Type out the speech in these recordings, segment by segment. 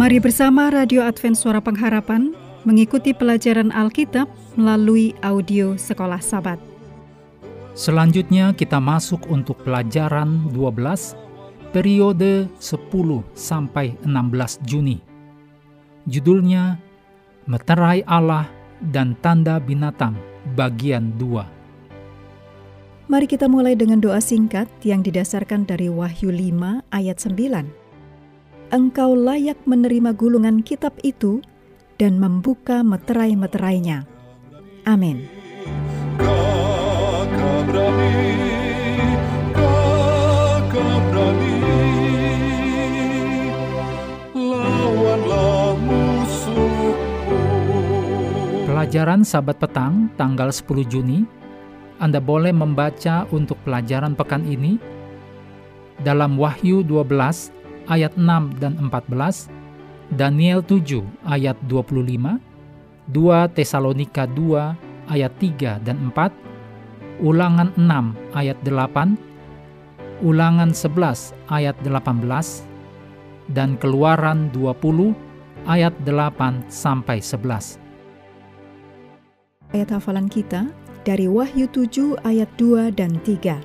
Mari bersama Radio Advent Suara Pengharapan mengikuti pelajaran Alkitab melalui audio Sekolah Sabat. Selanjutnya kita masuk untuk pelajaran 12 periode 10 sampai 16 Juni. Judulnya Meterai Allah dan Tanda Binatang bagian 2. Mari kita mulai dengan doa singkat yang didasarkan dari Wahyu 5 ayat 9. Engkau layak menerima gulungan kitab itu dan membuka meterai-meterainya. Amin. Pelajaran Sabat Petang tanggal 10 Juni, Anda boleh membaca untuk pelajaran pekan ini dalam Wahyu 12 ayat 6 dan 14, Daniel 7 ayat 25, 2 Tesalonika 2 ayat 3 dan 4, Ulangan 6 ayat 8, Ulangan 11 ayat 18, dan Keluaran 20 ayat 8 sampai 11. Ayat hafalan kita dari Wahyu 7 ayat 2 dan 3.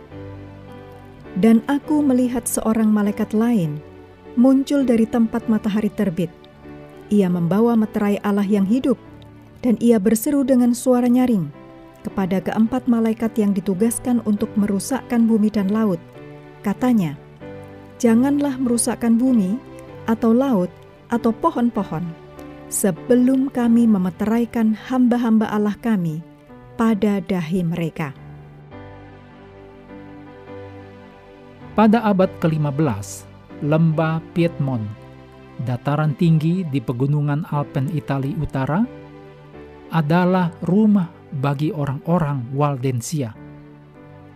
Dan aku melihat seorang malaikat lain muncul dari tempat matahari terbit. Ia membawa meterai Allah yang hidup, dan ia berseru dengan suara nyaring kepada keempat malaikat yang ditugaskan untuk merusakkan bumi dan laut. Katanya, "Janganlah merusakkan bumi, atau laut, atau pohon-pohon, sebelum kami memeteraikan hamba-hamba Allah kami pada dahi mereka." Pada abad ke-15, lembah Piedmont, dataran tinggi di pegunungan Alpen Italia Utara, adalah rumah bagi orang-orang Waldensia.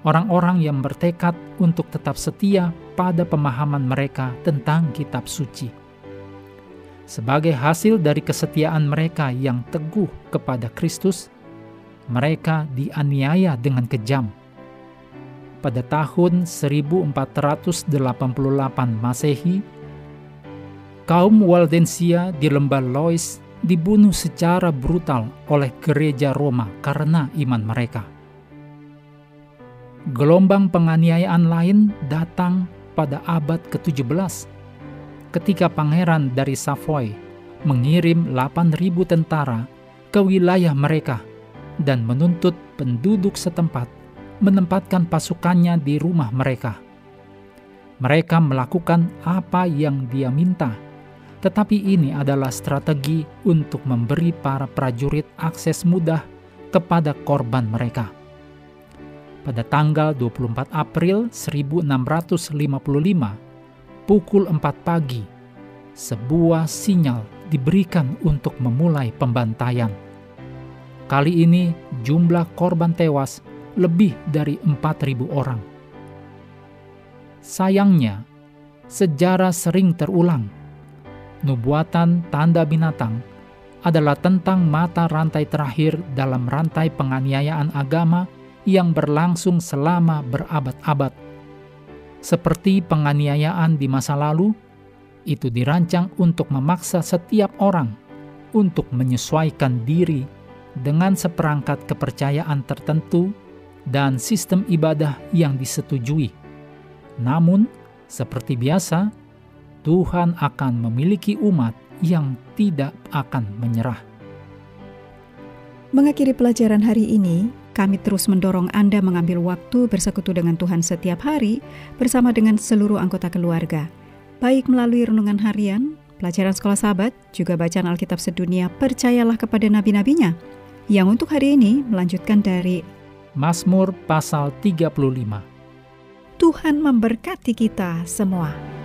Orang-orang yang bertekad untuk tetap setia pada pemahaman mereka tentang kitab suci. Sebagai hasil dari kesetiaan mereka yang teguh kepada Kristus, mereka dianiaya dengan kejam pada tahun 1488 Masehi, kaum Waldensia di lembah Lois dibunuh secara brutal oleh gereja Roma karena iman mereka. Gelombang penganiayaan lain datang pada abad ke-17 ketika pangeran dari Savoy mengirim 8.000 tentara ke wilayah mereka dan menuntut penduduk setempat menempatkan pasukannya di rumah mereka. Mereka melakukan apa yang dia minta, tetapi ini adalah strategi untuk memberi para prajurit akses mudah kepada korban mereka. Pada tanggal 24 April 1655, pukul 4 pagi, sebuah sinyal diberikan untuk memulai pembantaian. Kali ini jumlah korban tewas lebih dari 4.000 orang. Sayangnya, sejarah sering terulang. Nubuatan tanda binatang adalah tentang mata rantai terakhir dalam rantai penganiayaan agama yang berlangsung selama berabad-abad. Seperti penganiayaan di masa lalu, itu dirancang untuk memaksa setiap orang untuk menyesuaikan diri dengan seperangkat kepercayaan tertentu dan sistem ibadah yang disetujui. Namun, seperti biasa, Tuhan akan memiliki umat yang tidak akan menyerah. Mengakhiri pelajaran hari ini, kami terus mendorong Anda mengambil waktu bersekutu dengan Tuhan setiap hari bersama dengan seluruh anggota keluarga, baik melalui renungan harian, pelajaran sekolah sahabat, juga bacaan Alkitab sedunia, percayalah kepada nabi-nabinya, yang untuk hari ini melanjutkan dari Mazmur pasal 35. Tuhan memberkati kita semua.